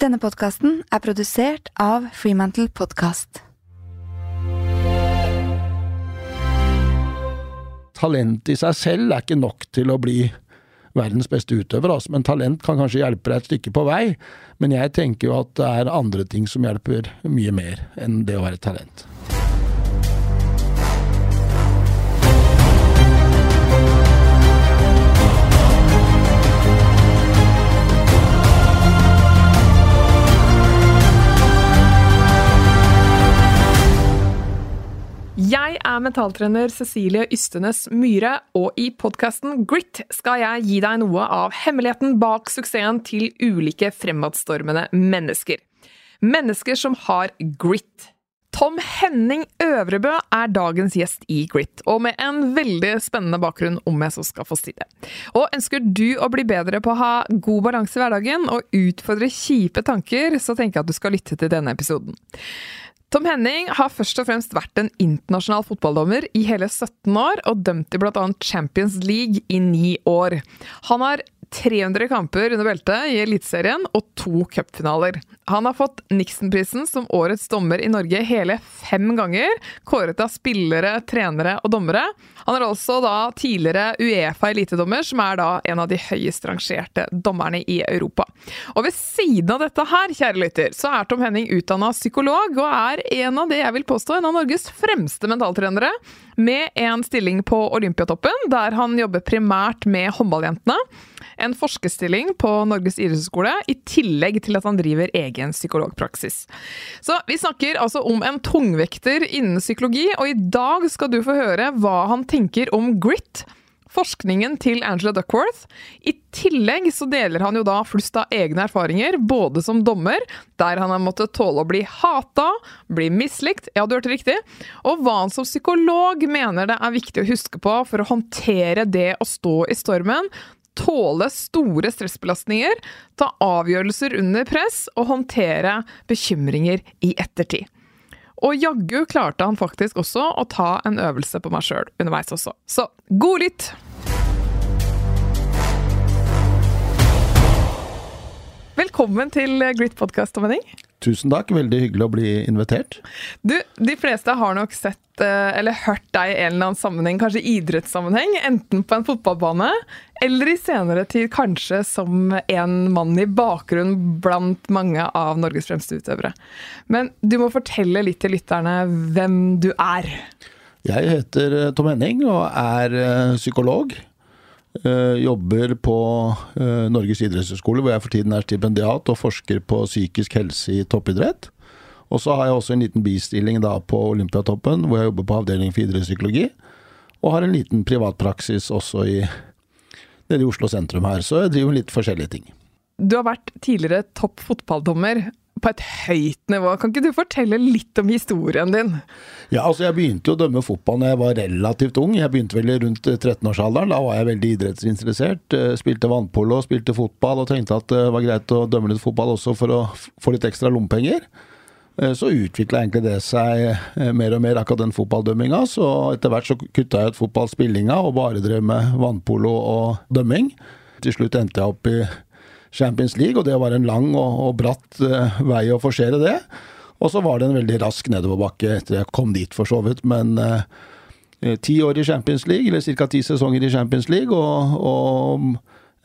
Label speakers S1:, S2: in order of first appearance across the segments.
S1: Denne podkasten er produsert av Freemantle Podcast.
S2: Talent i seg selv er ikke nok til å bli verdens beste utøver, altså. men talent kan kanskje hjelpe deg et stykke på vei. Men jeg tenker jo at det er andre ting som hjelper mye mer enn det å være talent.
S3: Er mentaltrener Cecilie Ystenes Myhre, og i podkasten Grit skal jeg gi deg noe av hemmeligheten bak suksessen til ulike fremadstormende mennesker. Mennesker som har grit. Tom Henning Øvrebø er dagens gjest i Grit, og med en veldig spennende bakgrunn, om jeg så skal få si det. Og ønsker du å bli bedre på å ha god balanse i hverdagen og utfordre kjipe tanker, så tenker jeg at du skal lytte til denne episoden. Tom Henning har først og fremst vært en internasjonal fotballdommer i hele 17 år, og dømt i bl.a. Champions League i ni år. Han har 300 kamper under beltet i Eliteserien og to cupfinaler. Han har fått Nixon-prisen som årets dommer i Norge hele fem ganger, kåret av spillere, trenere og dommere. Han er også da tidligere Uefa-elitedommer, som er da en av de høyest rangerte dommerne i Europa. Og ved siden av dette her, kjære lytter, så er Tom Henning utdanna psykolog, og er en av det jeg vil påstå en av Norges fremste mentaltrenere, med en stilling på Olympiatoppen, der han jobber primært med håndballjentene en forskerstilling på Norges idrettshøgskole, i tillegg til at han driver egen psykologpraksis. Så vi snakker altså om en tungvekter innen psykologi, og i dag skal du få høre hva han tenker om grit. Forskningen til Angela Duckworth. I tillegg så deler han jo da flust av egne erfaringer, både som dommer, der han har måttet tåle å bli hata, bli mislikt, ja, du hørte riktig, og hva han som psykolog mener det er viktig å huske på for å håndtere det å stå i stormen, tåle store stressbelastninger, ta avgjørelser under press og håndtere bekymringer i ettertid. Og jaggu klarte han faktisk også å ta en øvelse på meg sjøl underveis også. Så god lytt! Velkommen til Grit podkast, Tom.
S2: Tusen takk, veldig hyggelig å bli invitert.
S3: Du, de fleste har nok sett eh, eller hørt deg i en eller annen sammenheng, kanskje idrettssammenheng, enten på en fotballbane eller i senere tid kanskje som en mann i bakgrunn blant mange av Norges fremste utøvere. Men du må fortelle litt til lytterne hvem du er.
S2: Jeg heter eh, Tom Henning og er eh, psykolog. Uh, jobber på uh, Norges idrettshøgskole, hvor jeg for tiden er stipendiat og forsker på psykisk helse i toppidrett. Og så har jeg også en liten bistilling da på Olympiatoppen, hvor jeg jobber på avdeling for idrettspsykologi. Og har en liten privatpraksis også i, nede i Oslo sentrum her, så jeg driver med litt forskjellige ting.
S3: Du har vært tidligere topp fotballdommer på et høyt nivå. Kan ikke du fortelle litt om historien din?
S2: Ja, altså Jeg begynte jo å dømme fotball da jeg var relativt ung. Jeg begynte vel rundt 13-årsalderen. Da var jeg veldig idrettsinteressert. Spilte vannpolo, spilte fotball og tenkte at det var greit å dømme litt fotball også for å få litt ekstra lommepenger. Så utvikla egentlig det seg mer og mer, akkurat den fotballdømminga. Så etter hvert så kutta jeg ut fotballspillinga og bare drev med vannpolo og dømming. Til slutt endte jeg opp i Champions League, og det var en lang og, og bratt uh, vei å forsere det. Og så var det en veldig rask nedoverbakke etter jeg kom dit, for så vidt. Men uh, ti år i Champions League, eller ca. ti sesonger i Champions League, og, og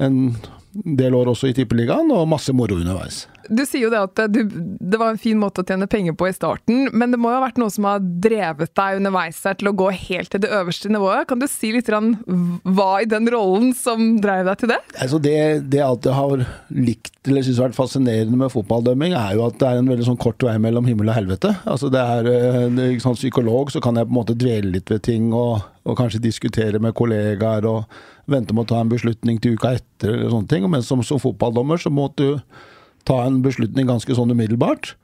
S2: en del år også i Tippeligaen, og masse moro underveis.
S3: Du sier jo det at du, det var en fin måte å tjene penger på i starten, men det må jo ha vært noe som har drevet deg underveis her til å gå helt til det øverste nivået. Kan du si litt hva i den rollen som drev deg til det?
S2: Altså det, det jeg alltid har likt eller syns har vært fascinerende med fotballdømming, er jo at det er en veldig sånn kort vei mellom himmel og helvete. Altså det er, eh, sånn Psykolog så kan jeg på en måte dvele litt ved ting og, og kanskje diskutere med kollegaer og vente med å ta en beslutning til uka etter, eller sånne ting. Men som, som fotballdommer så måtte du ta en beslutning ganske sånn umiddelbart.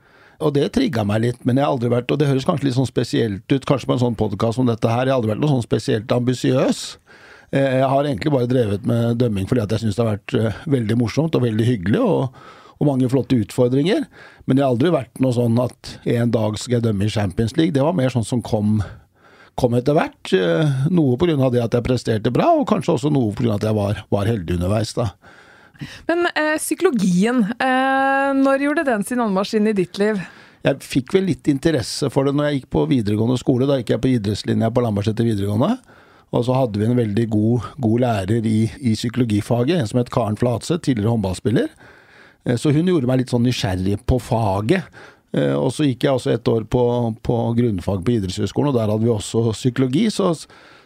S2: Og det trigga meg litt, men jeg har aldri vært Og det høres kanskje litt sånn spesielt ut, kanskje på en sånn podkast som dette her, jeg har aldri vært noe sånn spesielt ambisiøs. Eh, jeg har egentlig bare drevet med dømming fordi at jeg syns det har vært eh, veldig morsomt og veldig hyggelig. og, og mange flotte utfordringer. Men det har aldri vært noe sånn at en dag skal jeg dømme i Champions League. Det var mer sånn som kom, kom etter hvert. Eh, noe pga. det at jeg presterte bra, og kanskje også noe pga. at jeg var, var heldig underveis. da.
S3: Men eh, psykologien, eh, når gjorde den sin anmarsj inn i ditt liv?
S2: Jeg fikk vel litt interesse for det når jeg gikk på videregående skole. Da gikk jeg på idrettslinja på Lambertseter videregående. Og så hadde vi en veldig god, god lærer i, i, psykologifaget, en som het Karen Flatseth, tidligere håndballspiller. Eh, så hun gjorde meg litt sånn nysgjerrig på faget. Eh, og så gikk jeg også et år på, på grunnfag på idrettshøyskolen, og der hadde vi også psykologi. Så,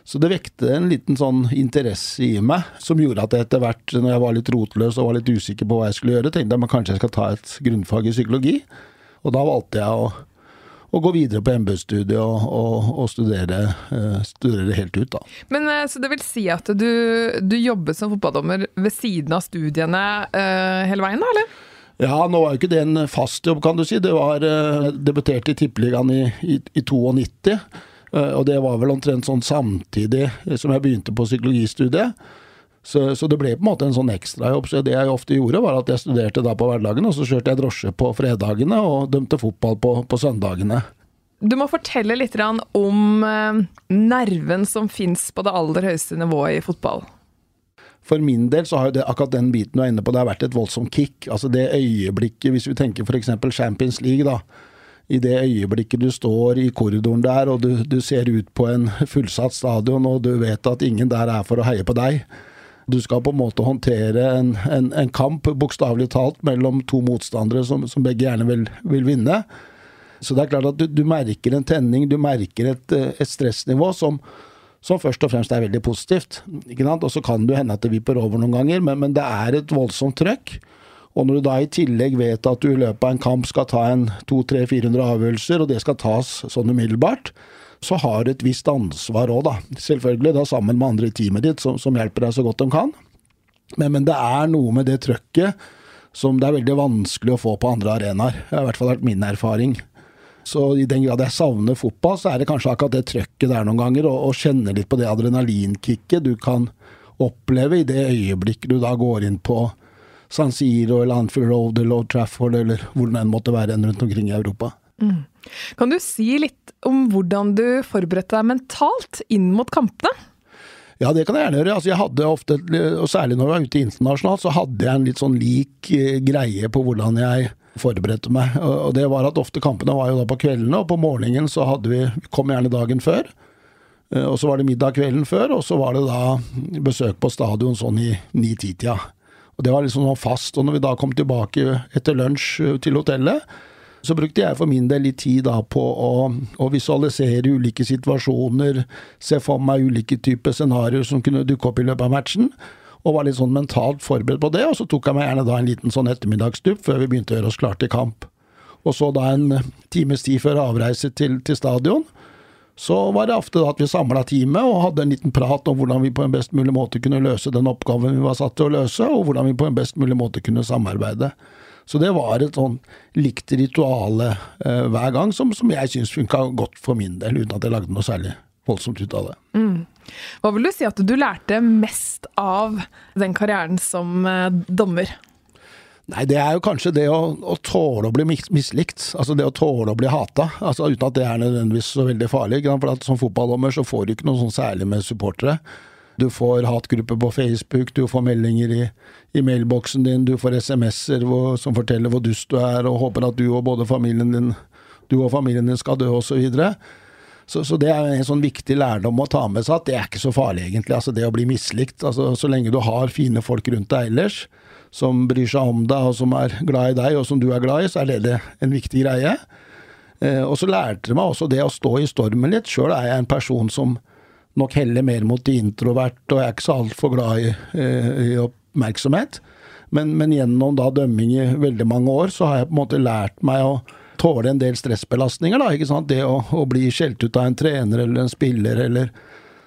S2: så, det vekte en liten sånn interesse i meg, som gjorde at jeg etter hvert, når jeg var litt rotløs og var litt usikker på hva jeg skulle gjøre, tenkte jeg at kanskje jeg skal ta et grunnfag i psykologi. Og da valgte jeg å, å gå videre på MBU-studiet og, og, og studere, uh, studere, helt ut, da.
S3: Men uh, Så det vil si at du, du jobbet som fotballdommer ved siden av studiene uh, hele veien, da, eller?
S2: Ja, nå var jo ikke det en fast jobb, kan du si. Det var uh, debutert i Tippeligaen i, i, i 92. og det var vel omtrent sånn samtidig som jeg begynte på psykologistudiet. Så, så, det ble på en måte en sånn ekstrajobb. Så det jeg ofte gjorde, var at jeg studerte da på hverdagene, og så kjørte jeg drosje på fredagene og dømte fotball på, på søndagene.
S3: Du må fortelle litt om eh, nerven som fins på det aller høyeste nivået i fotball.
S2: For min del så har jo det, akkurat den biten du er inne på, det har vært et voldsomt kick. Altså det øyeblikket, hvis vi tenker f.eks. Champions League, da. I det øyeblikket du står i korridoren der og du, du ser ut på en fullsatt stadion og du vet at ingen der er for å heie på deg du skal på en måte håndtere en, en, en kamp, bokstavelig talt, mellom to motstandere som, som begge gjerne vil, vil, vinne. Så det er klart at du, du merker en tenning, du merker et, et stressnivå som, som, først og fremst er veldig positivt. ikke Og så kan det hende at det vipper over noen ganger, men, men, det er et voldsomt trøkk. Og når du da i tillegg vet at du i løpet av en kamp skal ta en 200-400 avgjørelser, og det skal tas sånn umiddelbart, så har du et visst ansvar òg, da. Selvfølgelig da sammen med andre i teamet ditt som, som, hjelper deg så godt de kan. Men, men, det er noe med det trøkket som det er veldig vanskelig å få på andre arenaer. Det har i hvert fall vært min erfaring. Så i den grad jeg savner fotball, så er det kanskje akkurat det trøkket der noen ganger, og, og kjenne litt på det adrenalinkicket du kan oppleve i det øyeblikket du da går inn på San Siro eller Anfield Road eller Old Trafford eller hvor det enn måtte være rundt omkring i Europa. Mm.
S3: Kan du si litt om hvordan du forberedte deg mentalt inn mot kampene?
S2: Ja, det kan jeg gjerne gjøre. Altså, jeg hadde ofte, og Særlig når jeg var ute internasjonalt, så hadde jeg en litt sånn lik eh, greie på hvordan jeg forberedte meg. Og det var at ofte kampene var jo da på kveldene, og på morgenen så hadde vi kom gjerne dagen før. Eh, og så var det middag kvelden før, og så var det da besøk på stadion sånn i ni-ti-tida. Og Det var liksom sånn fast. Og når vi da kom tilbake etter lunsj eh, til hotellet, så brukte jeg for min del litt tid da på å, å visualisere ulike situasjoner, se for meg ulike typer scenarioer som kunne dukke opp i løpet av matchen. Og var litt sånn mentalt forberedt på det, og så tok jeg meg gjerne da en liten sånn ettermiddagsdupp før vi begynte å gjøre oss klar til kamp. Og så da en times tid før avreise til, til stadion, så var det ofte da at vi samla teamet og hadde en liten prat om hvordan vi på en best mulig måte kunne løse den oppgaven vi var satt til å løse, og hvordan vi på en best mulig måte kunne samarbeide. Så det var et sånn likt rituale eh, hver gang, som, som jeg syns funka godt for min del, uten at jeg lagde noe særlig voldsomt ut av det. Mm.
S3: Hva vil du si at du lærte mest av den karrieren som eh, dommer?
S2: Nei, det er jo kanskje det å, å tåle å bli mislikt. Altså det å tåle å bli hata. Altså uten at det er nødvendigvis så veldig farlig. For som fotballdommer så får du ikke noe sånn særlig med supportere. Du får hatgrupper på Facebook, du får meldinger i, i mailboksen din, du får SMS-er som forteller hvor dust du er, og håper at du og både familien din, du og familien din skal dø, osv. Så, så, så det er en sånn viktig lærdom å ta med seg, at det er ikke så farlig, egentlig. Altså det å bli mislikt. Altså, så lenge du har fine folk rundt deg ellers, som bryr seg om deg, og som er glad i deg, og som du er glad i, så er det, en viktig greie. Eh, og så lærte det meg også det å stå i stormen litt. Sjøl er jeg en person som nok heller mer mot det introvert, og jeg er ikke så altfor glad i, eh, i oppmerksomhet. Men, men, gjennom da dømming i veldig mange år, så har jeg på en måte lært meg å tåle en del stressbelastninger. da, ikke sant? Det å, å bli skjelt ut av en trener eller en spiller, eller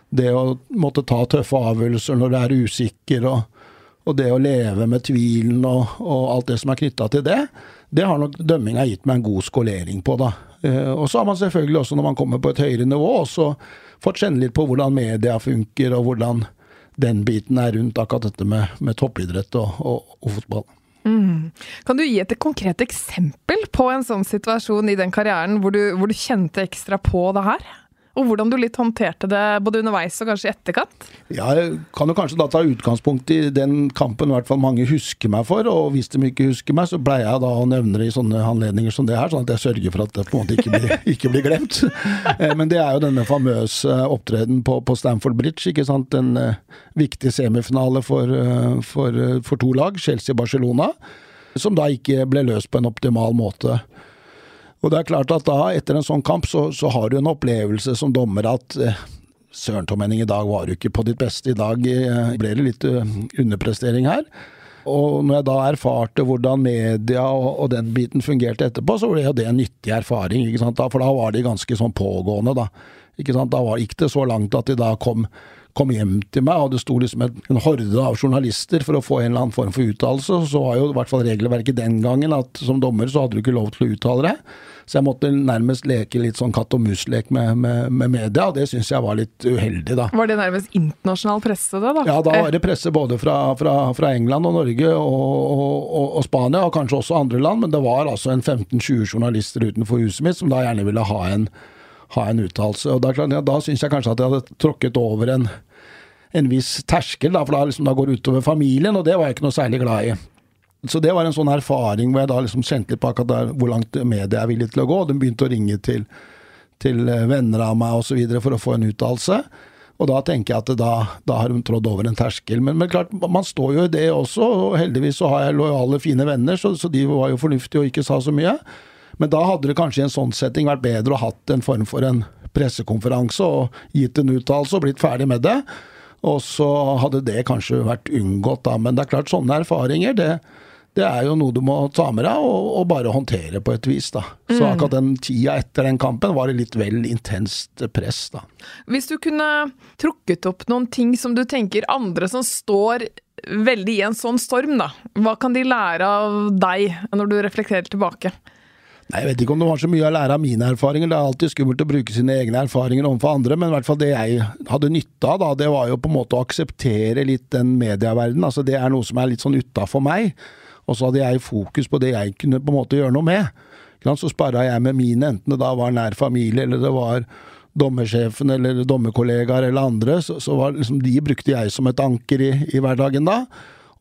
S2: det å måtte ta tøffe avgjørelser når du er usikker, og, og det å leve med tvilen og, og alt det som er knytta til det, det har nok dømminga gitt meg en god skolering på, da. Eh, og så har man selvfølgelig også, når man kommer på et høyere nivå, også fått kjenne litt på hvordan media funker, og hvordan den biten er rundt akkurat dette med, med toppidrett og, og, og fotball.
S3: Mm. Kan du gi et konkret eksempel på en sånn situasjon i den karrieren hvor du, hvor du kjente ekstra på det her? Og hvordan du litt håndterte det både underveis og kanskje i etterkant?
S2: Jeg kan jo kanskje da ta utgangspunkt i den kampen hvert fall mange husker meg for. Og hvis de ikke husker meg, så pleier jeg da å nevne det i sånne anledninger som det her, sånn at jeg sørger for at det på en måte ikke blir, ikke blir glemt. Eh, men det er jo denne famøse opptreden på, på Stamford Bridge, ikke sant. En uh, viktig semifinale for, uh, for, for to lag, Chelsea-Barcelona, som da ikke ble løst på en optimal måte. Og det er klart at da, etter en sånn kamp, så, så har du en opplevelse som dommer at eh, Søren Tom Henning, i dag var du ikke på ditt beste. I dag eh, ble det litt uh, underprestering her. Og når jeg da erfarte hvordan media og, og, den biten fungerte etterpå, så ble jo det en nyttig erfaring. ikke sant? Da, for da var de ganske sånn pågående, da. Ikke sant? Da var, gikk det så langt at de da kom, kom hjem til meg, og det sto liksom en, horde av journalister for å få en eller annen form for uttalelse. Så var jo i hvert fall regelverket den gangen at som dommer så hadde du ikke lov til å uttale deg. Så jeg måtte nærmest leke litt sånn katt og mus-lek med, med, med, media, og det syns jeg var litt uheldig, da.
S3: Var det nærmest internasjonal presse, det, da?
S2: Ja, da var det presse både fra, fra, fra England og Norge og, og, og, Spania, og kanskje også andre land, men det var altså en 15-20 journalister utenfor huset mitt som da gjerne ville ha en, ha en uttalelse. Og da, ja, da syns jeg kanskje at jeg hadde tråkket over en, en viss terskel, da, for da, liksom, da går det utover familien, og det var jeg ikke noe særlig glad i. Så det var en sånn erfaring hvor jeg da liksom kjente litt på akkurat der, hvor langt media er villig til å gå. De begynte å ringe til, til eh, venner av meg osv. for å få en uttalelse. Og da tenker jeg at da, da har hun trådd over en terskel. Men, men, klart, man står jo i det også, og heldigvis så har jeg lojale, fine venner, så, så de var jo fornuftige og ikke sa så mye. Men da hadde det kanskje i en sånn setting vært bedre å hatt en form for en pressekonferanse og gitt en uttalelse og blitt ferdig med det. Og så hadde det kanskje vært unngått, da. Men det er klart, sånne erfaringer, det, det er jo noe du må ta med deg og, og bare håndtere på et vis. da. Så mm. akkurat den tida etter den kampen var det litt vel intenst press, da.
S3: Hvis du kunne trukket opp noen ting som du tenker andre som står veldig i en sånn storm, da. Hva kan de lære av deg når du reflekterer tilbake?
S2: Nei, Jeg vet ikke om det var så mye å lære av mine erfaringer. Det er alltid skummelt å bruke sine egne erfaringer overfor andre, men i hvert fall det jeg hadde nytte av, da, det var jo på en måte å akseptere litt den medieverdenen. Altså, det er noe som er litt sånn utafor meg. Og så hadde jeg fokus på det jeg kunne på en måte gjøre noe med. Så sparra jeg med mine, enten det da var nær familie eller det var dommersjefen eller dommerkollegaer eller andre. Så, så var liksom, de brukte jeg som et anker i, i hverdagen da.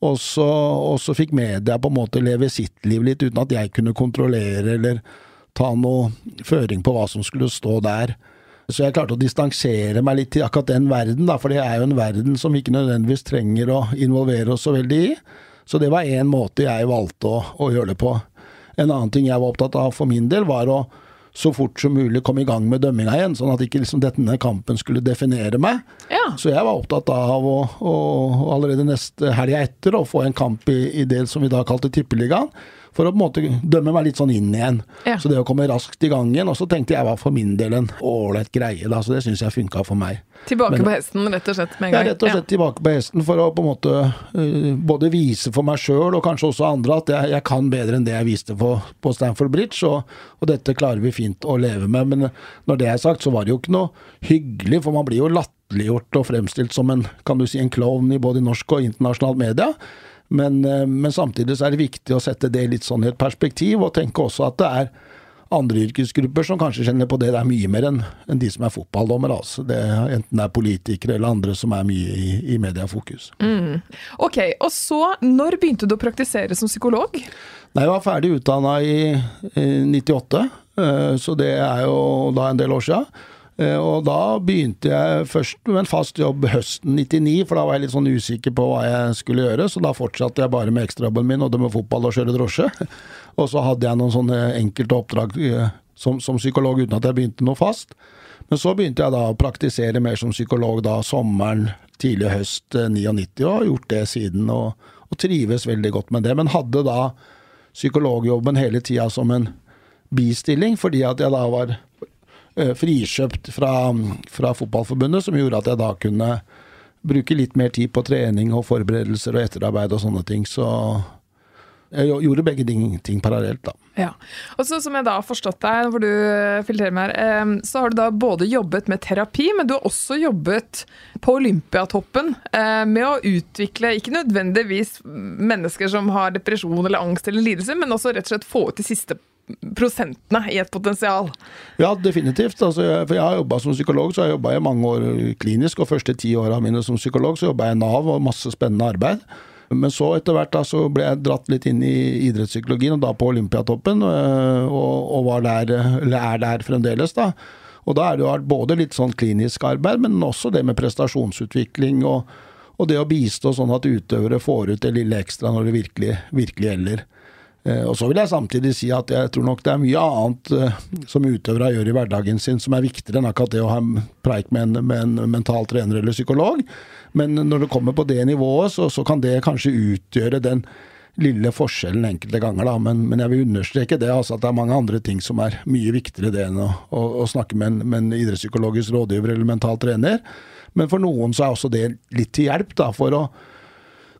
S2: Og så, og så, fikk media på en måte leve sitt liv litt uten at jeg kunne kontrollere eller ta noe føring på hva som skulle stå der. Så jeg klarte å distansere meg litt til akkurat den verden, da, for det er jo en verden som vi ikke nødvendigvis trenger å involvere oss så veldig i. Så det var én måte jeg valgte å, å, gjøre det på. En annen ting jeg var opptatt av for min del, var å så fort som mulig komme i gang med dømminga igjen, sånn at ikke liksom denne kampen skulle definere meg. Ja. Så jeg var opptatt av å, å allerede neste helga etter å få en kamp i, i det som vi da kalte Tippeligaen for å på en måte dømme meg litt sånn inn igjen. Ja. Så det å komme raskt i gang igjen. Og så tenkte jeg var for min del en ålreit greie, da, så det syns jeg funka for meg.
S3: Tilbake Men, på hesten, rett og slett, med en gang?
S2: Ja, rett og slett ja. tilbake på hesten for å på en måte uh, både vise for meg sjøl og kanskje også andre at jeg, jeg, kan bedre enn det jeg viste på, på Stanford Bridge, og, og, dette klarer vi fint å leve med. Men når det er sagt, så var det jo ikke noe hyggelig, for man blir jo latterliggjort og fremstilt som en, kan du si, en klovn i både norsk og internasjonalt media. Men, eh, men, samtidig så er det viktig å sette det litt sånn i et perspektiv, og tenke også at det er andre yrkesgrupper som kanskje kjenner på det det er mye mer enn en de som er fotballdommer. Altså. Det, enten det er politikere eller andre som er mye i, i mediafokus. Mm.
S3: Ok, og så, når begynte du å praktisere som psykolog?
S2: Nei, Jeg var ferdig utdanna i, i 98, eh, så det er jo da en del år siden. Eh, og da begynte jeg først med en fast jobb høsten 99, for da var jeg litt sånn usikker på hva jeg skulle gjøre, så da fortsatte jeg bare med ekstrajobben min, og det med fotball og kjøre drosje. Og så hadde jeg noen sånne enkelte oppdrag eh, som, som, psykolog uten at jeg begynte noe fast. Men så begynte jeg da å praktisere mer som psykolog da sommeren, tidlig høst 99, eh, og har gjort det siden, og, og trives veldig godt med det. Men hadde da psykologjobben hele tida som en bistilling, fordi at jeg da var frikjøpt fra, fra Fotballforbundet, som gjorde at jeg da kunne bruke litt mer tid på trening og forberedelser og etterarbeid og sånne ting. Så jeg gjorde begge ting, ting parallelt, da.
S3: Ja. Og så Som jeg da har forstått deg, hvor du filtrerer meg her, så har du da både jobbet med terapi, men du har også jobbet på Olympiatoppen eh, med å utvikle ikke nødvendigvis mennesker som har depresjon eller angst eller lidelse, men også rett og slett få ut de siste prosentene i et potensial.
S2: Ja, definitivt. Altså, for jeg har jobba som psykolog, så har jeg jobba i mange år klinisk. Og første ti åra mine som psykolog så jobba jeg i Nav og masse spennende arbeid. Men så etter hvert da, så ble jeg dratt litt inn i idrettspsykologien, og da på Olympiatoppen, og, og var der, eller er der fremdeles. da. Og da er det jo både litt sånn klinisk arbeid, men også det med prestasjonsutvikling og, og det å bistå sånn at utøvere får ut det lille ekstra når det virkelig, virkelig gjelder. Eh, og så vil jeg samtidig si at jeg tror nok det er mye annet eh, som utøvere gjør i hverdagen sin som er viktigere enn akkurat det å ha preik med en, med en mental trener eller psykolog. Men når det kommer på det nivået, så, så kan det kanskje utgjøre den lille forskjellen enkelte ganger, da. Men, men, jeg vil understreke det, altså at det er mange andre ting som er mye viktigere det enn å, å, å snakke med en, med en idrettspsykologisk rådgiver eller mental trener. Men for noen så er også det litt til hjelp da, for å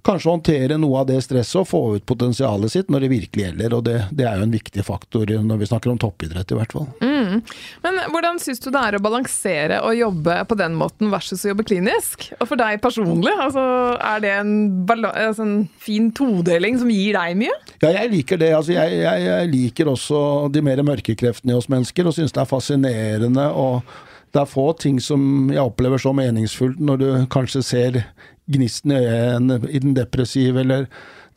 S2: kanskje håndtere noe av det stresset og få ut potensialet sitt når det virkelig gjelder. Og det, det er jo en viktig faktor når vi snakker om toppidrett, i hvert fall.
S3: Mm. Men hvordan syns du det er å balansere å jobbe på den måten versus å jobbe klinisk? Og for deg personlig, altså, er det en, altså en, fin todeling som gir deg mye?
S2: Ja, jeg liker det. Altså, jeg, jeg, jeg liker også de mer mørke kreftene i oss mennesker, og syns det er fascinerende. og det er få ting som jeg opplever så meningsfullt når du kanskje ser gnisten i øyet i den depressive eller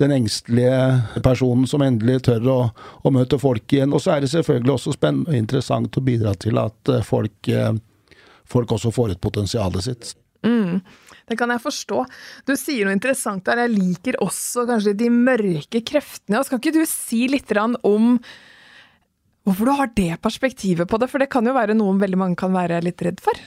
S2: den engstelige personen som endelig tør å, å, møte folk igjen. Og så er det selvfølgelig også spennende og interessant å bidra til at eh, folk, eh, folk også får ut potensialet sitt.
S3: Mm, det kan jeg forstå. Du sier noe interessant der. Jeg liker også kanskje de mørke kreftene. Skal ikke du si litt om hvorfor du har det perspektivet på det? For det kan jo være noe veldig mange kan være litt redd for?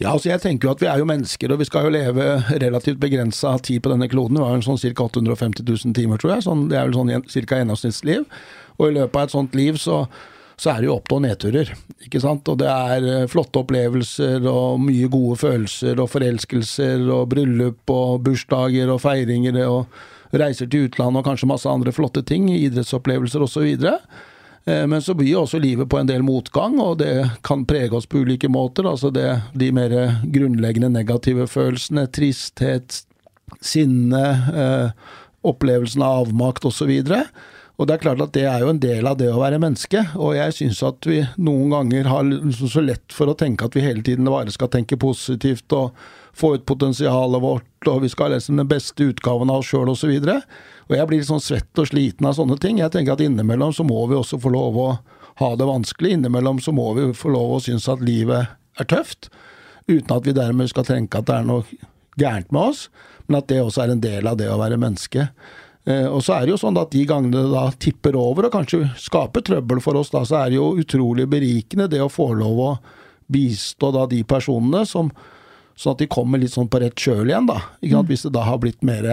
S2: Ja, altså jeg tenker jo at vi er jo mennesker, og vi skal jo leve relativt begrensa tid på denne kloden. Vi har jo sånn ca. 850 000 timer, tror jeg. Sånn, det er vel sånn ca. gjennomsnittsliv. Og i løpet av et sånt liv så, så er det jo opp- og nedturer. ikke sant? Og det er eh, flotte opplevelser og mye gode følelser og forelskelser og bryllup og bursdager og feiringer og reiser til utlandet og kanskje masse andre flotte ting, idrettsopplevelser osv. Og, så men så blir også livet på en del motgang, og det kan prege oss på ulike måter. Altså det, de mer grunnleggende negative følelsene, tristhet, sinne, eh, opplevelsen av avmakt osv. Og det er klart at det er jo en del av det å være menneske, og jeg syns at vi noen ganger har så lett for å tenke at vi hele tiden bare skal tenke positivt og få ut potensialet vårt, og vi skal ha liksom den beste utgaven av oss sjøl osv. Og jeg blir sånn svett og sliten av sånne ting. Jeg tenker at innimellom så må vi også få lov å ha det vanskelig. Innimellom så må vi få lov å synes at livet er tøft. Uten at vi dermed skal tenke at det er noe gærent med oss, men at det også er en del av det å være menneske. Eh, og så er det jo sånn at de gangene det da tipper over og kanskje skaper trøbbel for oss, da, så er det jo utrolig berikende det å få lov å bistå da de personene som Sånn at de kommer litt sånn på rett kjøl igjen, da. Mm. Hvis det da har blitt mer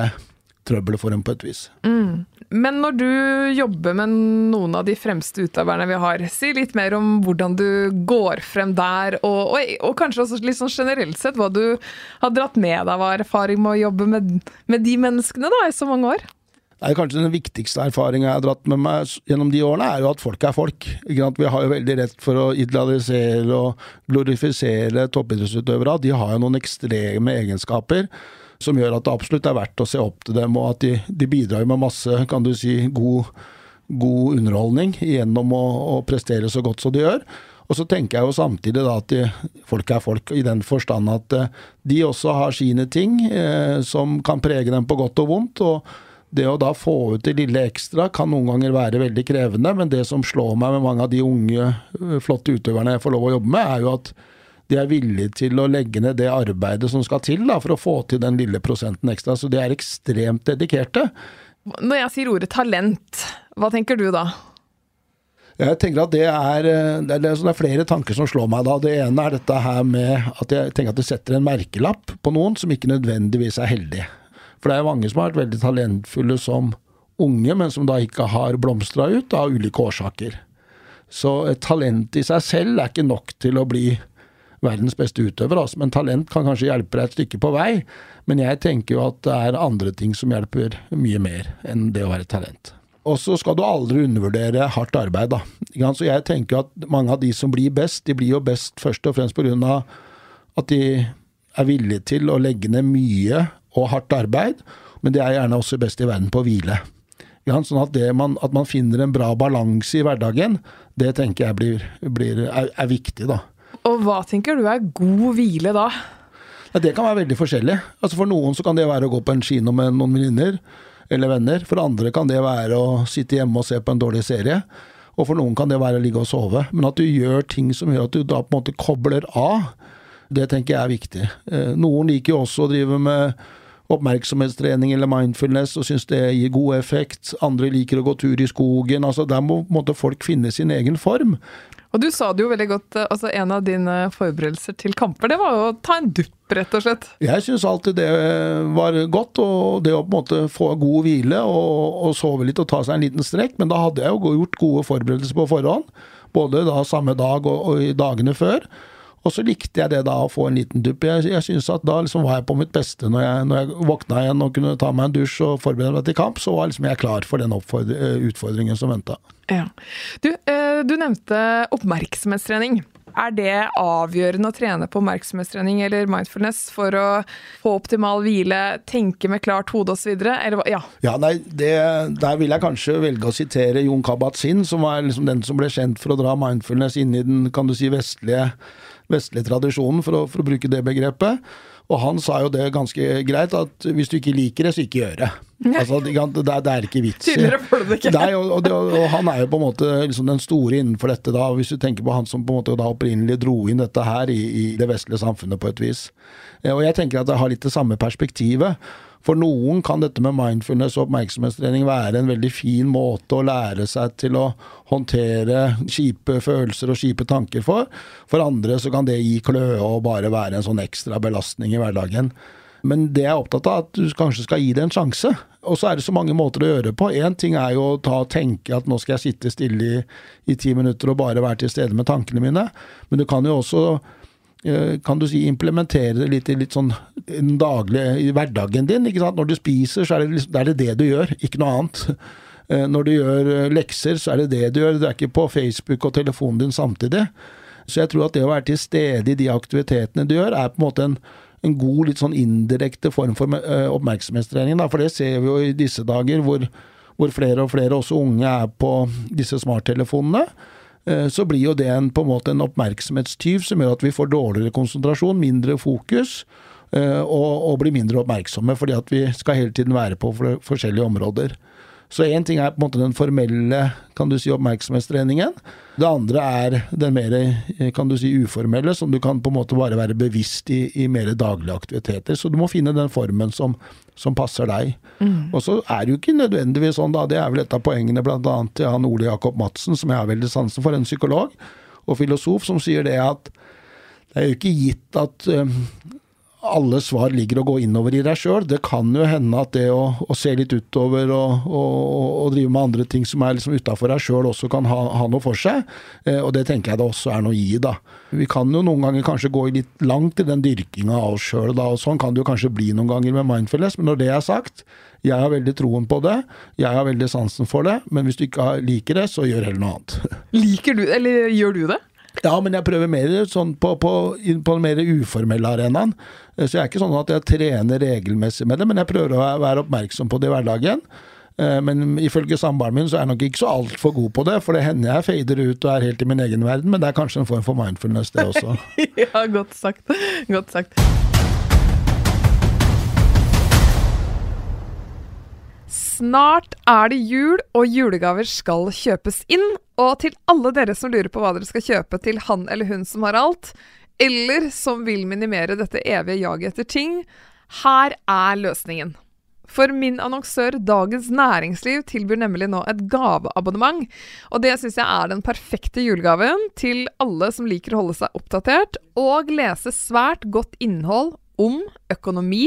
S2: trøbbel for dem på et vis.
S3: Mm. Men når du jobber med noen av de fremste utøverne vi har, si litt mer om hvordan du går frem der, og, og, og kanskje også litt sånn generelt sett hva du har dratt med deg av erfaring med å jobbe med, med de menneskene da, i så mange år?
S2: Nei, kanskje Den viktigste erfaringa jeg har dratt med meg gjennom de årene, er jo at folk er folk. Vi har jo veldig rett for å idealisere og glorifisere toppidrettsutøvere. De har jo noen ekstreme egenskaper som gjør at det absolutt er verdt å se opp til dem, og at de, de bidrar med masse, kan du si, god, god underholdning gjennom å, å, prestere så godt som de gjør. Og så tenker jeg jo samtidig da at de, folk er folk, i den forstand at eh, de også har sine ting eh, som kan prege dem på godt og vondt. og det å da få ut det lille ekstra kan noen ganger være veldig krevende, men det som slår meg med mange av de unge, flotte utøverne jeg får lov å jobbe med, er jo at de er villige til å legge ned det arbeidet som skal til da, for å få til den lille prosenten ekstra. Så de er ekstremt dedikerte.
S3: Når jeg sier ordet talent, hva tenker du da?
S2: Jeg tenker at det er, det er, er flere tanker som slår meg da. Det ene er dette her med at jeg tenker at det setter en merkelapp på noen som ikke nødvendigvis er heldige. For det er mange som har vært veldig talentfulle som unge, men som da ikke har blomstra ut av ulike årsaker. Så et talent i seg selv er ikke nok til å bli verdens beste utøver, altså. men talent kan kanskje hjelpe deg et stykke på vei. Men jeg tenker jo at det er andre ting som hjelper mye mer enn det å være talent. Og så skal du aldri undervurdere hardt arbeid, da. Så jeg tenker at mange av de som blir best, de blir jo best først og fremst pga. at de er villige til å legge ned mye og hardt arbeid, men de er gjerne også best i verden på å hvile. Sånn at, man, at, man, finner en bra balanse i hverdagen, det tenker jeg blir, blir, er, er, viktig, da.
S3: Og hva tenker du er god hvile da?
S2: Ja, det kan være veldig forskjellig. Altså For noen så kan det være å gå på en kino med noen venninner eller venner. For andre kan det være å sitte hjemme og se på en dårlig serie. Og for noen kan det være å ligge og sove. Men at du gjør ting som gjør at du da på en måte kobler av, det tenker jeg er viktig. Eh, noen liker jo også å drive med oppmerksomhetstrening eller mindfulness og syns det gir god effekt. Andre liker å gå tur i skogen. altså Der må måtte, folk finne sin egen form.
S3: Og du sa det jo veldig godt, eh, altså En av dine forberedelser til kamper, det var jo å ta en dupp, rett og slett?
S2: Jeg syns alltid det var godt, og det å på en måte få god hvile og, og sove litt og ta seg en liten strekk. Men da hadde jeg jo gjort gode forberedelser på forhånd. Både da samme dag og, og i dagene før. Og så likte jeg det da å få en liten dupp. Jeg, jeg synes at da liksom var jeg på mitt beste når jeg, når jeg våkna igjen og kunne ta meg en dusj og forberede meg til kamp. Så var liksom jeg klar for den eh, utfordringen som venta.
S3: Ja. Du, eh, du nevnte oppmerksomhetstrening. Er det avgjørende å trene på oppmerksomhetstrening eller mindfulness for å få optimal hvile, tenke med klart hode osv.? Ja.
S2: ja, nei, det, der vil jeg kanskje velge å sitere Jon Kabat-Zinn, som var liksom den som ble kjent for å dra mindfulness inn i den kan du si, vestlige vestlige tradisjonen, for å, for å bruke det begrepet. Og han sa jo det ganske greit, at hvis du ikke liker det, så ikke gjør det. Altså, det, det, er ikke vits.
S3: Får du det ikke.
S2: Nei, og, og, og, han er jo på en måte liksom den store innenfor dette, da, hvis du tenker på han som på en måte da opprinnelig dro inn dette her i, i det vestlige samfunnet på et vis. Og jeg tenker at det har litt det samme perspektivet. For noen kan dette med mindfulness og oppmerksomhetstrening være en veldig fin måte å lære seg til å håndtere kjipe følelser og kjipe tanker for. For andre så kan det gi kløe og bare være en sånn ekstra belastning i hverdagen. Men det jeg er opptatt av, at du kanskje skal gi det en sjanse. Og så er det så mange måter å gjøre det på. Én ting er jo å ta tenke at nå skal jeg sitte stille i, i ti minutter og bare være til stede med tankene mine. Men du kan jo også kan du si, implementere det litt i litt sånn daglig i hverdagen din. ikke sant? Når du spiser, så er det, liksom, er det det du gjør, ikke noe annet. Eh, når du gjør eh, lekser, så er det det du gjør. Du er ikke på Facebook og telefonen din samtidig. Så jeg tror at det å være til stede i de aktivitetene du gjør, er på en måte en, en god, litt sånn indirekte form for oppmerksomhetstrening. Da. For det ser vi jo i disse dager, hvor, hvor flere og flere, også unge, er på disse smarttelefonene. Eh, så blir jo det en, på en måte en oppmerksomhetstyv som gjør at vi får dårligere konsentrasjon, mindre fokus. Eh, og, og blir mindre oppmerksomme, fordi at vi skal hele tiden være på forskjellige områder. Så én ting er på en måte den formelle kan du si, oppmerksomhetstreningen. Det andre er den mer kan du si, uformelle, som du kan på en måte bare være bevisst i, i mer daglige aktiviteter. Så du må finne den formen som, som passer deg. Mm. Og så er det jo ikke nødvendigvis sånn, da. Det er vel et av poengene bl.a. til han Ole Jakob Madsen, som jeg har veldig sansen for, en psykolog og filosof, som sier det at det er jo ikke gitt at um, alle svar ligger å gå innover i deg sjøl. Det kan jo hende at det å, å se litt utover og, og, og, drive med andre ting som er liksom utafor deg sjøl, også kan ha, ha, noe for seg. Eh, og det tenker jeg det også er noe i, da. Vi kan jo noen ganger kanskje gå litt langt i den dyrkinga av oss sjøl, da. Og sånn kan det jo kanskje bli noen ganger med mindfulness. Men når det er sagt, jeg har veldig troen på det. Jeg har veldig sansen for det. Men hvis du ikke liker det, så gjør heller noe annet.
S3: Liker du, eller gjør du det?
S2: Ja, men jeg prøver mer sånn på, på, på den mer uformelle arenaen. Så jeg er ikke sånn at jeg trener regelmessig med det, men jeg prøver å være oppmerksom på det i hverdagen. Eh, men ifølge samboeren min så er jeg nok ikke så altfor god på det, for det hender jeg fader ut og er helt i min egen verden, men det er kanskje en form for mindfulness, det også.
S3: ja, godt sagt. Godt sagt. Snart er det jul, og julegaver skal kjøpes inn. Og til alle dere som lurer på hva dere skal kjøpe til han eller hun som har alt, eller som vil minimere dette evige jaget etter ting, her er løsningen. For min annonsør Dagens Næringsliv tilbyr nemlig nå et gaveabonnement. Og det syns jeg er den perfekte julegaven til alle som liker å holde seg oppdatert og lese svært godt innhold om økonomi,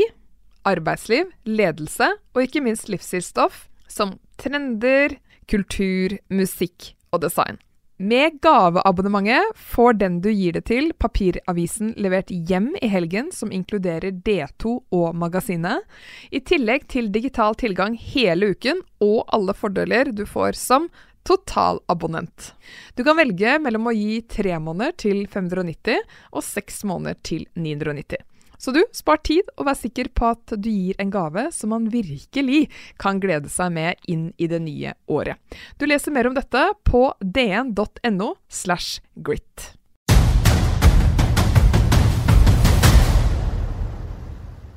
S3: arbeidsliv, ledelse og ikke minst livsstilsstoff som trender, kultur, musikk og design. Med gaveabonnementet får den du gir det til, papiravisen levert hjem i helgen, som inkluderer D2 og magasinet, i tillegg til digital tilgang hele uken og alle fordeler du får som totalabonnent. Du kan velge mellom å gi tre måneder til 590 og seks måneder til 990. Så du, spar tid og vær sikker på at du gir en gave som man virkelig kan glede seg med inn i det nye året. Du leser mer om dette på dn.no slash grit.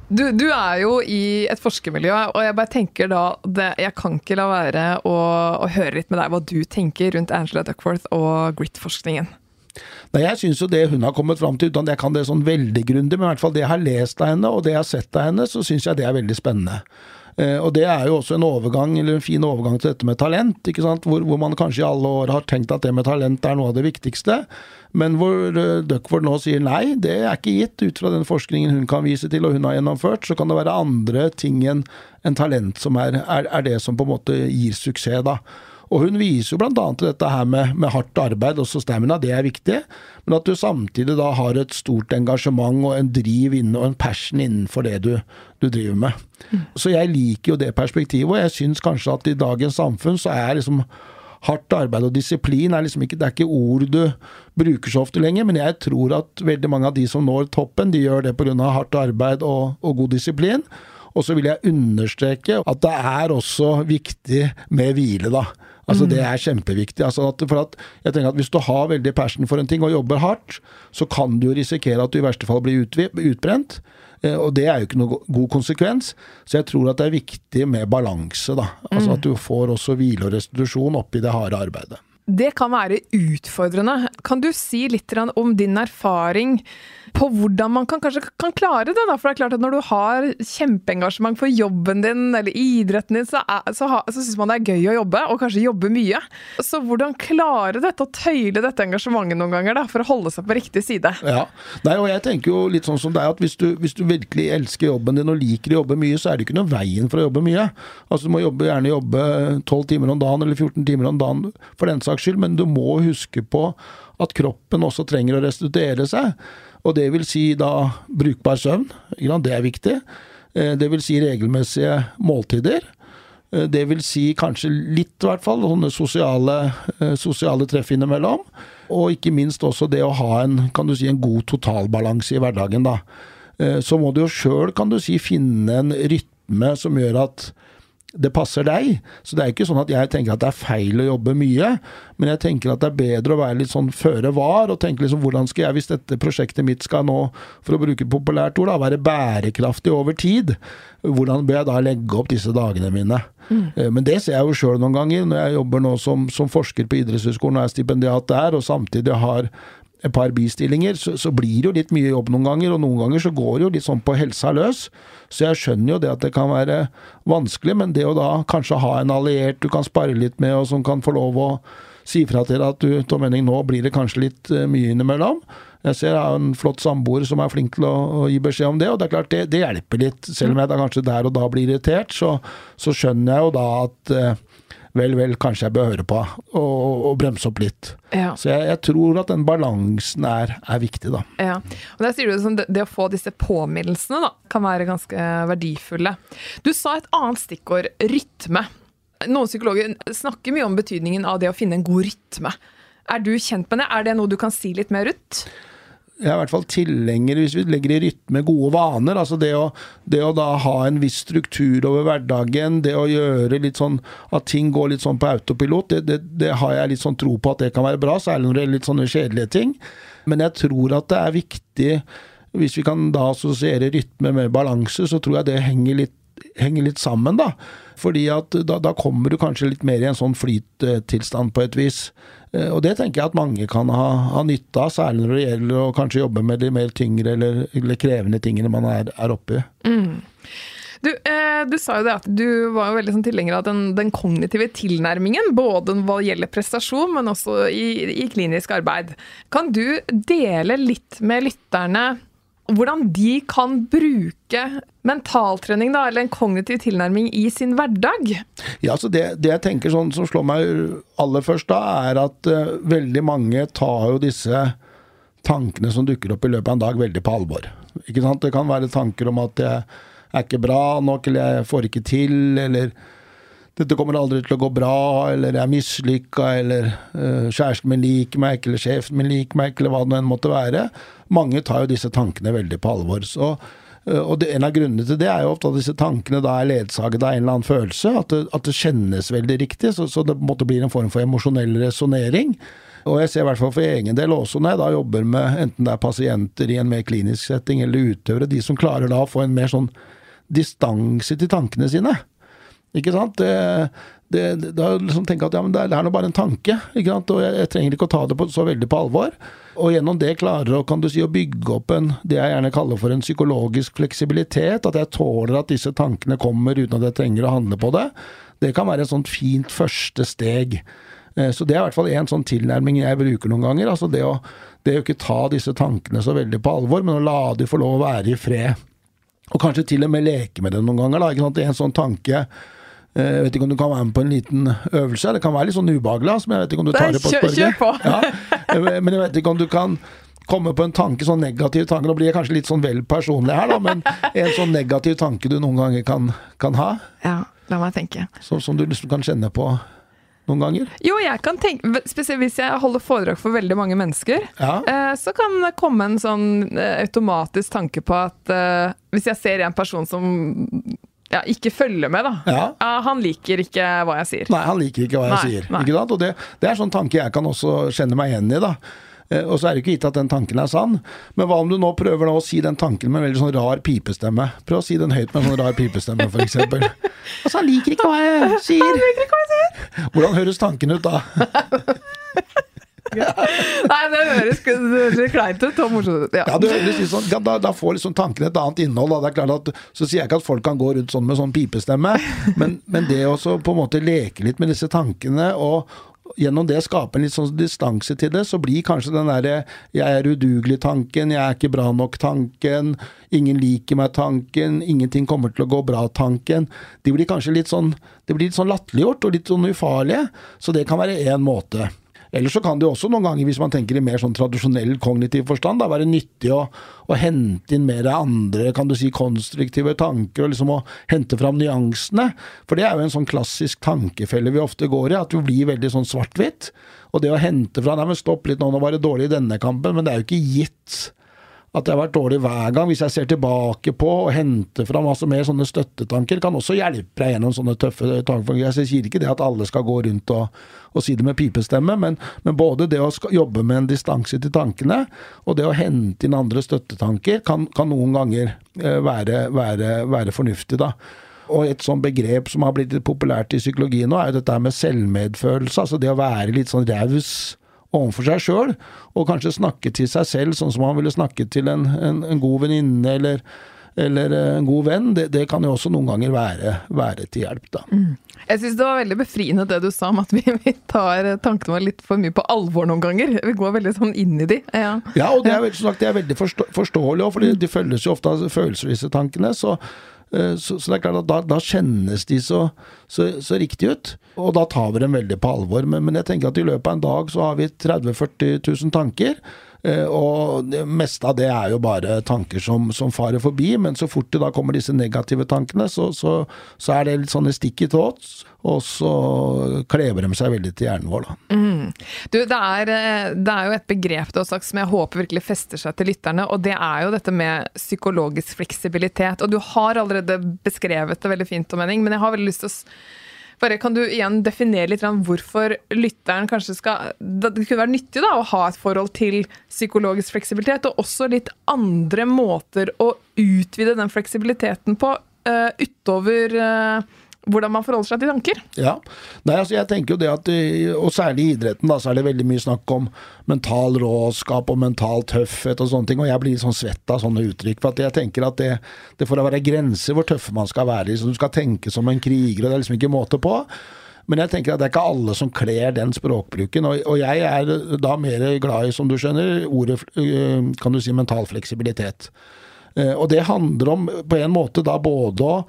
S3: Du, du, er jo i et forskermiljø, og jeg bare tenker da det, Jeg kan ikke la være å, å, høre litt med deg hva du tenker rundt Angela Duckworth og grit-forskningen.
S2: Nei, Jeg syns jo det hun har kommet fram til, uten at jeg kan det sånn veldig grundig, men i hvert fall det jeg har lest av henne, og det jeg har sett av henne, så syns jeg det er veldig spennende. Eh, og det er jo også en overgang, eller en fin overgang til dette med talent, ikke sant? Hvor, hvor man kanskje i alle år har tenkt at det med talent er noe av det viktigste. Men hvor uh, Duckford nå sier nei, det er ikke gitt. Ut fra den forskningen hun kan vise til og hun har gjennomført, så kan det være andre ting enn en talent som er, er, er, det som på en måte gir suksess, da. Og hun viser jo bl.a. dette her med, med, hardt arbeid, også stamina, det er viktig. Men at du samtidig da har et stort engasjement og en driv inne, og en passion innenfor det du, du driver med. Mm. Så jeg liker jo det perspektivet, og jeg syns kanskje at i dagens samfunn så er liksom hardt arbeid og disiplin er liksom ikke, det er ikke ord du bruker så ofte lenger, men jeg tror at veldig mange av de som når toppen, de gjør det pga. hardt arbeid og, og god disiplin. Og så vil jeg understreke at det er også viktig med hvile, da. Altså Det er kjempeviktig. Altså at, for at jeg tenker at Hvis du har veldig passion for en ting og jobber hardt, så kan du risikere at du i verste fall blir utbrent. Eh, og det er jo ikke noe god konsekvens. Så jeg tror at det er viktig med balanse, da. Altså mm. at du får også hvile og restitusjon oppi det harde arbeidet.
S3: Det kan være utfordrende. Kan du si litt om din erfaring på hvordan man kan, kanskje kan klare det? For det er klart at når du har kjempeengasjement for jobben din eller idretten din, så, er, så, så syns man det er gøy å jobbe, og kanskje jobbe mye. Så hvordan klare dette, å tøyle dette engasjementet noen ganger, da, for å holde seg på riktig side?
S2: Ja, Nei, og jeg tenker jo litt sånn som deg, at hvis du, hvis du virkelig elsker jobben din og liker å jobbe mye, så er det ikke noe veien for å jobbe mye. Altså Du må jobbe, gjerne jobbe 12 timer om dagen eller 14 timer om dagen for den saks skyld, men du må huske på at kroppen også trenger å restituere seg. Og det vil si da brukbar søvn, det er viktig. Eh, det vil si regelmessige måltider. Eh, det vil si kanskje litt, i hvert fall, sånne sosiale, eh, sosiale treff innimellom. Og ikke minst også det å ha en, kan du si, en god totalbalanse i hverdagen, da. Så må du jo sjøl, kan du si, finne en rytme som gjør at det passer deg. Så det er ikke sånn at jeg tenker at det er feil å jobbe mye, men jeg tenker at det er bedre å være litt sånn føre var, og tenke liksom hvordan skal jeg, hvis dette prosjektet mitt skal nå, for å bruke populært ord, da, være bærekraftig over tid, hvordan bør jeg da legge opp disse dagene mine? Mm. Eh, men det ser jeg jo sjøl noen ganger, når jeg jobber nå som, som forsker på idrettshøyskolen og er stipendiat der, og samtidig har et par bistillinger, så, så, blir det jo litt mye jobb noen ganger, og noen ganger så går det jo litt sånn på helsa løs. Så jeg skjønner jo det at det kan være vanskelig, men det å da kanskje ha en alliert du kan spare litt med, og som kan få lov å si fra til deg at du, Tom Henning, nå blir det kanskje litt uh, mye innimellom. Jeg ser jeg har en flott samboer som er flink til å, å, gi beskjed om det, og det er klart det, det hjelper litt. Selv om jeg da kanskje der og da blir irritert, så, så skjønner jeg jo da at uh, vel, vel, kanskje jeg bør høre på og, og bremse opp litt. Ja. Så jeg, jeg, tror at den balansen er, er viktig, da.
S3: Ja. Og der sier du liksom, det, det, å få disse påminnelsene da, kan være ganske verdifulle. Du sa et annet stikkord, rytme. Noen psykologer snakker mye om betydningen av det å finne en god rytme. Er du kjent med det? Er det noe du kan si litt mer ut?
S2: Jeg er i hvert fall tilhenger, hvis vi legger i rytme, gode vaner. altså det å, det å, da ha en viss struktur over hverdagen, det å gjøre litt sånn at ting går litt sånn på autopilot, det, det, det har jeg litt sånn tro på at det kan være bra, særlig når det gjelder litt sånne kjedelige ting. Men jeg tror at det er viktig, hvis vi kan da assosiere rytme med balanse, så tror jeg det henger litt, henger litt sammen, da. Fordi at da, da, kommer du kanskje litt mer i en sånn flyttilstand på et vis. Eh, og det tenker jeg at mange kan ha, ha nytte av, særlig når det gjelder å kanskje jobbe med de mer tyngre eller, eller krevende tingene man er, er oppe i. Mm.
S3: Du, eh, du, sa jo det at du var jo veldig sånn tilhenger av den, den, kognitive tilnærmingen, både hva gjelder prestasjon, men også i, i klinisk arbeid. Kan du dele litt med lytterne hvordan de kan bruke mentaltrening, da, eller en kognitiv tilnærming, i sin hverdag?
S2: Ja, så det, det, jeg tenker sånn som slår meg aller først da, er at uh, veldig mange tar jo disse tankene som dukker opp i løpet av en dag, veldig på alvor. Ikke sant? Det kan være tanker om at jeg er ikke bra nok, eller jeg får ikke til, eller dette kommer aldri til å gå bra, eller jeg er mislykka, eller uh, kjæresten min liker meg ikke, eller sjefen min liker meg ikke, eller hva det enn måtte være. Mange tar jo disse tankene veldig på alvor. Så, uh, og det, En av grunnene til det er jo ofte at disse tankene da er ledsaget av en eller annen følelse. At det, at det kjennes veldig riktig, så, så det måtte bli en form for emosjonell resonnering. Og jeg ser i hvert fall for egen del også når jeg da jobber med enten det er pasienter i en mer klinisk setting eller utøvere, de som klarer da å få en mer sånn distanse til tankene sine. Ikke sant? Det, det, da liksom tenke at ja, det er nå bare en tanke, ikke sant? og jeg, jeg, trenger ikke å ta det på, så veldig på alvor. Og gjennom det klarer å, kan du si, å bygge opp en, det jeg gjerne kaller for en psykologisk fleksibilitet. At jeg tåler at disse tankene kommer uten at jeg trenger å handle på det. Det kan være et sånt fint første steg. Eh, så det er i hvert fall en sånn tilnærming jeg bruker noen ganger. altså det å, det å ikke ta disse tankene så veldig på alvor, men å la de få lov å være i fred. Og kanskje til og med leke med det noen ganger. da, ikke sant? En sånn tanke jeg vet ikke om du kan være med på en liten øvelse. Det kan være litt sånn ubehagelig, men jeg vet ikke om du tar det på.
S3: Kjør på!
S2: Ja, eh, men jeg vet ikke om du kan komme på en tanke, sånn negativ tanke. Nå blir jeg kanskje litt sånn vel personlig her, da, men en sånn negativ tanke du noen ganger kan, kan ha?
S1: Ja, la meg tenke.
S2: Så, som du liksom kan kjenne på noen ganger?
S3: Jo, jeg kan tenke Spesielt hvis jeg holder foredrag for veldig mange mennesker,
S2: ja.
S3: eh, så kan det komme en sånn eh, automatisk tanke på at eh, hvis jeg ser en person som ja, ikke følge med, da.
S2: Ja.
S3: Ja, han liker ikke hva jeg sier.
S2: Nei, han liker ikke hva jeg
S3: Nei,
S2: sier.
S3: nei.
S2: Ikke sant? Og det, det er sånn tanke jeg kan også kjenne meg igjen i. da. Eh, Og så er det ikke gitt at den tanken er sann. Men hva om du nå prøver nå å si den tanken med en veldig sånn rar pipestemme? Prøv å si den høyt med en sånn rar pipestemme, f.eks. Altså, han liker ikke hva jeg sier. Hvordan høres tanken ut da?
S3: Nei, det høres, det høres kleint ut og morsomt ut. Ja.
S2: Ja, sånn, da, da får liksom tankene et annet innhold. Da. Det er klart at, så sier jeg ikke at folk kan gå rundt sånn med sånn pipestemme, men, men det å på en måte leke litt med disse tankene, og gjennom det skape en litt sånn distanse til det, så blir kanskje den derre 'jeg er udugelig'-tanken, 'jeg er ikke bra nok'-tanken, 'ingen liker meg'-tanken, 'ingenting kommer til å gå bra'-tanken, de blir kanskje litt sånn det blir litt sånn latterliggjort og litt sånn ufarlige. Så det kan være én måte. Eller så kan det jo også noen ganger, hvis man tenker i mer sånn tradisjonell kognitiv forstand, da, være nyttig å, å hente inn mer andre kan du si, konstruktive tanker, og liksom å hente fram nyansene. For det er jo en sånn klassisk tankefelle vi ofte går i, at vi blir veldig sånn svart-hvitt. Og det å hente fra Nei, men stopp litt nå, nå var det dårlig i denne kampen, men det er jo ikke gitt at det har vært dårlig hver gang. Hvis jeg ser tilbake på og henter fram altså mer sånne støttetanker, kan også hjelpe deg gjennom sånne tøffe tanker. Jeg sier ikke det at alle skal gå rundt og, og si det med pipestemme, men, men både det å jobbe med en distanse til tankene, og det å hente inn andre støttetanker, kan, kan noen ganger eh, være, være, være fornuftig, da. Og et sånt begrep som har blitt populært i psykologien nå, er jo dette med selvmedfølelse. Altså det å være litt sånn raus overfor seg sjøl, og kanskje snakke til seg selv sånn som man ville snakke til en, en, en god venninne eller, eller eh, en god venn. Det, det kan jo også noen ganger være, være til hjelp, da.
S3: Jeg syns det var veldig befriende det du sa om at vi, vi tar tankene våre litt for mye på alvor noen ganger. Vi går veldig sånn inn i de. Ja.
S2: Ja, og det er, sagt, det er veldig forstå forståelig, òg, for de følges jo ofte av følelser, disse tankene. Så, eh, så, så det er klart at da, da kjennes de så, så, så riktig ut. Og da tar vi dem veldig på alvor. Men, men jeg tenker at i løpet av en dag så har vi 30 000-40 000 tanker. Eh, Og det meste av det er jo bare tanker som, som farer forbi, men så fort det da kommer disse negative tankene, så, så, så er det litt sånne i thoughts, og så klever de seg veldig til hjernen vår, da.
S3: Du, det er, eh, det er jo et begrep du har sagt som jeg håper virkelig fester seg til lytterne, og det er jo dette med psykologisk fleksibilitet. Og du har allerede beskrevet det veldig fint, Tom Henning, men jeg har veldig lyst til å bare Kan du igjen definere litt hvorfor lytteren kanskje skal Det kunne være nyttig da, å ha et forhold til psykologisk fleksibilitet, og også litt andre måter å utvide den fleksibiliteten på uh, utover eh, hvordan man forholder seg til tanker.
S2: Ja. Nei, altså jeg tenker jo det at, og særlig i idretten, da, så er det veldig mye snakk om mental råskap og mental tøffhet og sånne ting, og jeg blir sånn svett av sånne uttrykk. For jeg tenker at det, det får være grenser hvor tøffe man skal være. Så du skal tenke som en kriger, og det er liksom ikke måte på. Men jeg tenker at det er ikke alle som kler den språkbruken, og, jeg er da mer glad i, som du skjønner, ordet øh, kan du si mental fleksibilitet. Eh, Og det handler om på en måte da både å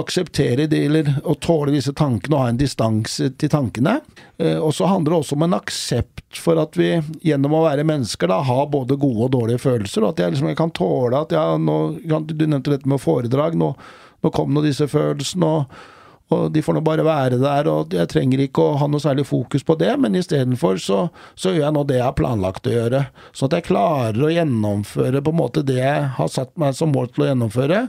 S2: akseptere det, eller å tåle disse tankene og ha en distanse til tankene. Eh, Og så handler det også om en aksept for at vi gjennom å være mennesker da har både gode og dårlige følelser, og at jeg liksom jeg kan tåle at jeg, nå, Du nevnte dette med foredrag, nå, nå kom nå disse følelsene, og, Og de får nå bare være der, og jeg trenger ikke å ha noe særlig fokus på det, men istedenfor så, så gjør jeg nå det jeg har planlagt å gjøre. Sånn at jeg klarer å gjennomføre på en måte det jeg har satt meg som mål til å gjennomføre,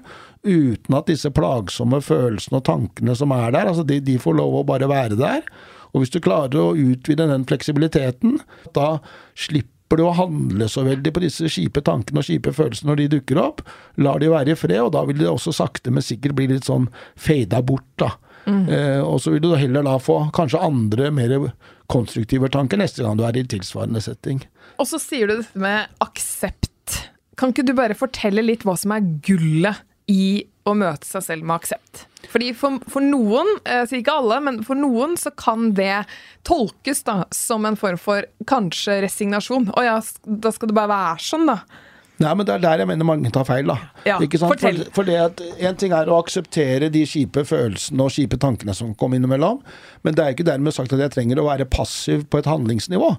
S2: uten at disse plagsomme følelsene og tankene som er der, altså de, de får lov å bare være der. Og hvis du klarer å utvide den fleksibiliteten, da slipper du å handle så veldig på disse kjipe tankene og kjipe følelsene når de dukker opp. Lar de være i fred, og da vil de også sakte, men sikkert bli litt sånn fada bort, da. Mm. Eh, og så vil du heller da få kanskje andre, mer konstruktive tanker neste gang du er i tilsvarende setting.
S3: Og så sier du dette med aksept. Kan ikke du bare fortelle litt hva som er gullet i å møte seg selv med aksept? Fordi for, for noen, eh, sier ikke alle, men for noen så kan det tolkes da som en form for kanskje resignasjon. Å ja, da skal det bare være sånn, da.
S2: Nei, men det er der jeg mener mange tar feil, da.
S3: Ja,
S2: ikke sant? For, for, det at En ting er å akseptere de kjipe følelsene og kjipe tankene som kommer innimellom, men det er ikke dermed sagt at jeg trenger å være passiv på et handlingsnivå.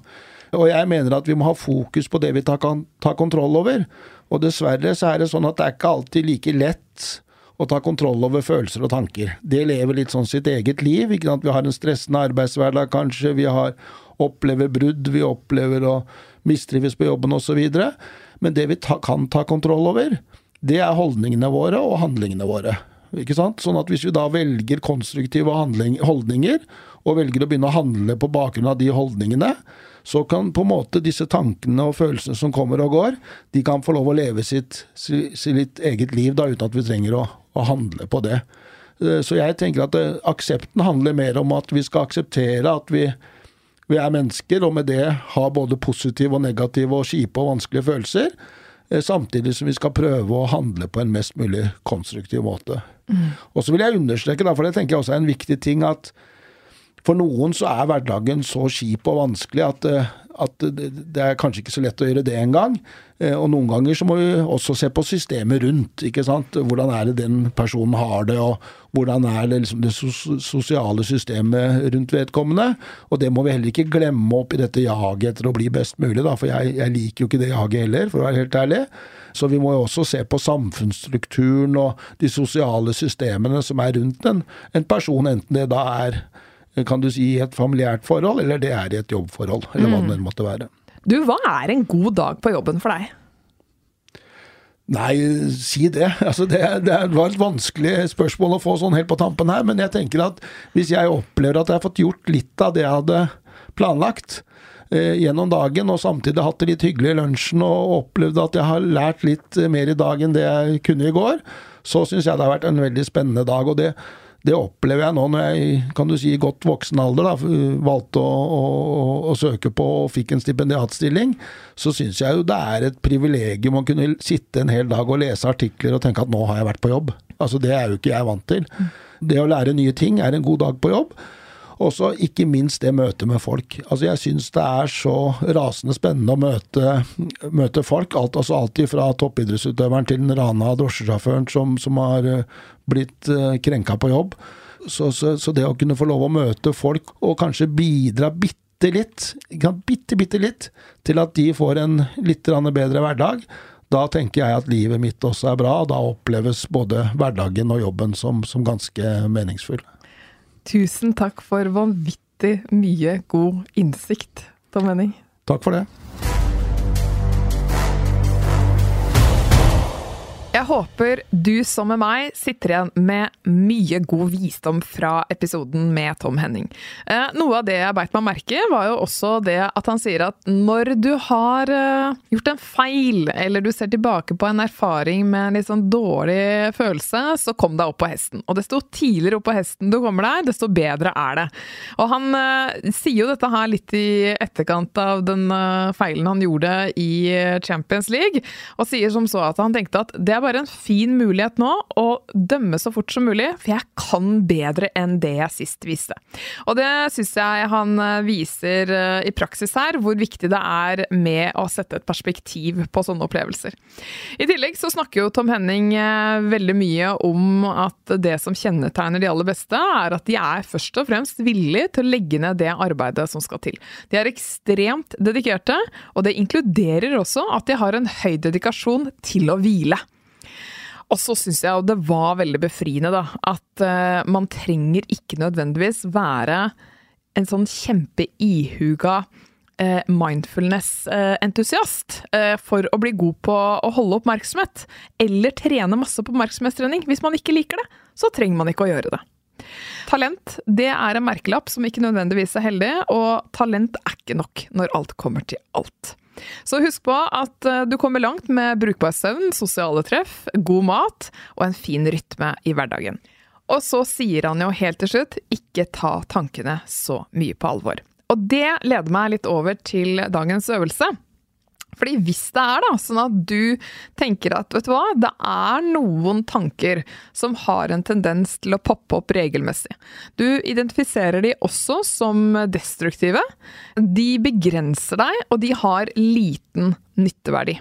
S2: Og jeg mener at vi må ha fokus på det vi tar, kan tar kontroll over. Og dessverre så er det sånn at det er ikke alltid like lett å ta kontroll over følelser og tanker. Det lever litt sånn sitt eget liv. ikke sant? Vi har en stressende arbeidshverdag kanskje, vi har, opplever brudd, vi opplever å mistrives på jobben osv. Men det vi ta, kan ta kontroll over, det er holdningene våre og handlingene våre. Ikke sant? Sånn at hvis vi da velger konstruktive holdninger, og velger å begynne å handle på bakgrunn av de holdningene, så kan på en måte disse tankene og følelsene som kommer og går, de kan få lov å leve sitt, sitt eget liv da, uten at vi trenger å, å handle på det. Eh, så jeg tenker at eh, aksepten handler mer om at vi skal akseptere at vi, vi er mennesker, og med det har både positive og negative og kjipe og vanskelige følelser. Eh, samtidig som vi skal prøve å handle på en mest mulig konstruktiv måte. Mm. Og så vil jeg understreke, for det tenker jeg også er en viktig ting, at for noen så er hverdagen så kjip og vanskelig at, at det er kanskje ikke så lett å gjøre det engang. Eh, og noen ganger så må vi også se på systemet rundt. ikke sant? Hvordan er det den personen har det, og hvordan er det, liksom, det sosiale systemet rundt vedkommende. Og det må vi heller ikke glemme opp i dette jaget etter å bli best mulig, da, for jeg, jeg liker jo ikke det jaget heller, for å være helt ærlig. Så vi må jo også se på samfunnsstrukturen og de sosiale systemene som er rundt en, en person, enten det da er kan du si, i et familiært forhold, eller det er i et jobbforhold, eller hva mm. det måtte være.
S3: Du, hva er en god dag på jobben for deg?
S2: Nei, si det. Altså det, det, var et vanskelig spørsmål å få sånn helt på tampen her, men jeg tenker at hvis jeg opplever at jeg har fått gjort litt av det jeg hadde planlagt eh, gjennom dagen, og samtidig hatt det litt hyggelig i lunsjen og opplevd at jeg har lært litt mer i dag enn det jeg kunne i går, så syns jeg det har vært en veldig spennende dag. og det det opplever jeg nå når jeg kan du si, i godt voksen alder da, valgte å, å, å, søke på og fikk en stipendiatstilling. Så syns jeg jo det er et privilegium å kunne sitte en hel dag og lese artikler og tenke at nå har jeg vært på jobb. Altså Det er jo ikke jeg vant til. Det å lære nye ting er en god dag på jobb. Og så ikke minst det møtet med folk. Altså Jeg syns det er så rasende spennende å møte, møte folk. Alt, altså Alltid fra toppidrettsutøveren til den rana drosjesjåføren som, som, har eh, blitt uh, krenka på jobb. Så, så, så, det å kunne få lov å møte folk, og kanskje bidra bitte litt, bitte, bitte litt, til at de får en litt bedre hverdag, da tenker jeg at livet mitt også er bra. og Da oppleves både hverdagen og jobben som, som ganske meningsfull.
S3: Tusen takk for vanvittig mye god innsikt, Tom Henning.
S2: Takk for det.
S3: Jeg håper du som med meg sitter igjen med mye god visdom fra episoden med Tom Henning. Eh, noe av det jeg beit meg merke var jo også det at han sier at når du har eh, gjort en feil, eller du ser tilbake på en erfaring med en litt sånn dårlig følelse, så kom deg opp på hesten. Og desto tidligere opp på hesten du kommer deg, desto bedre er det. Og han eh, sier jo dette her litt i etterkant av den feilen han gjorde i Champions League, og sier som så at han tenkte at det er bare bare en fin mulighet nå å dømme så fort som mulig, for jeg kan bedre enn det jeg sist viste. Og det syns jeg han eh, viser eh, i praksis her, hvor viktig det er med å sette et perspektiv på sånne opplevelser. I tillegg så snakker jo Tom Henning eh, veldig mye om at det som kjennetegner de aller beste, er at de er først og fremst villige til å legge ned det arbeidet som skal til. De er ekstremt dedikerte, og det inkluderer også at de har en høy dedikasjon til å hvile. Og så syns jeg jo det var veldig befriende, da, at uh, man trenger ikke nødvendigvis være en sånn kjempeihuga uh, mindfulness-entusiast uh, for å bli god på å holde oppmerksomhet, eller trene masse på oppmerksomhetstrening. Hvis man ikke liker det, så trenger man ikke å gjøre det. Talent det er en merkelapp som ikke nødvendigvis er heldig, og talent er ikke nok når alt kommer til alt. Så husk på at eh, du kommer langt med brukbar søvn, sosiale treff, god mat og en fin rytme i hverdagen. Og så sier han jo helt til slutt ikke ta tankene så mye på alvor. Og det leder meg litt over til dagens øvelse. Fordi hvis det er da, sånn at du tenker at vet du hva, det er noen tanker som har en tendens til å poppe opp regelmessig. Du identifiserer de også som destruktive. De begrenser deg, og de har liten nytteverdi.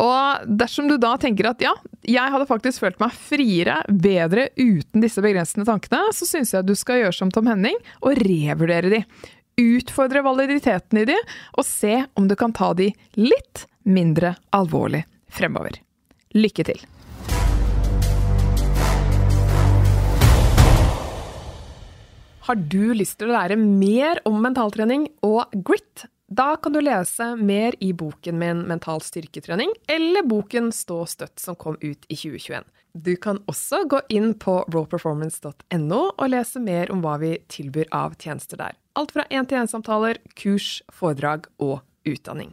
S3: Og dersom du da tenker at ja, jeg hadde faktisk følt meg friere, bedre uten disse begrensende tankene, så syns jeg du skal gjøre som Tom Henning og revurdere de utfordre validiteten i de, og se om du kan ta de litt mindre alvorlig fremover. Lykke til! Har du lyst til å lære mer om mentaltrening og grit? Da kan du lese mer i boken min Mental styrketrening, eller boken Stå støtt som kom ut i 2021. Du kan også gå inn på rawperformance.no og lese mer om hva vi tilbyr av tjenester der. Alt fra én-til-én-samtaler, kurs, foredrag og utdanning.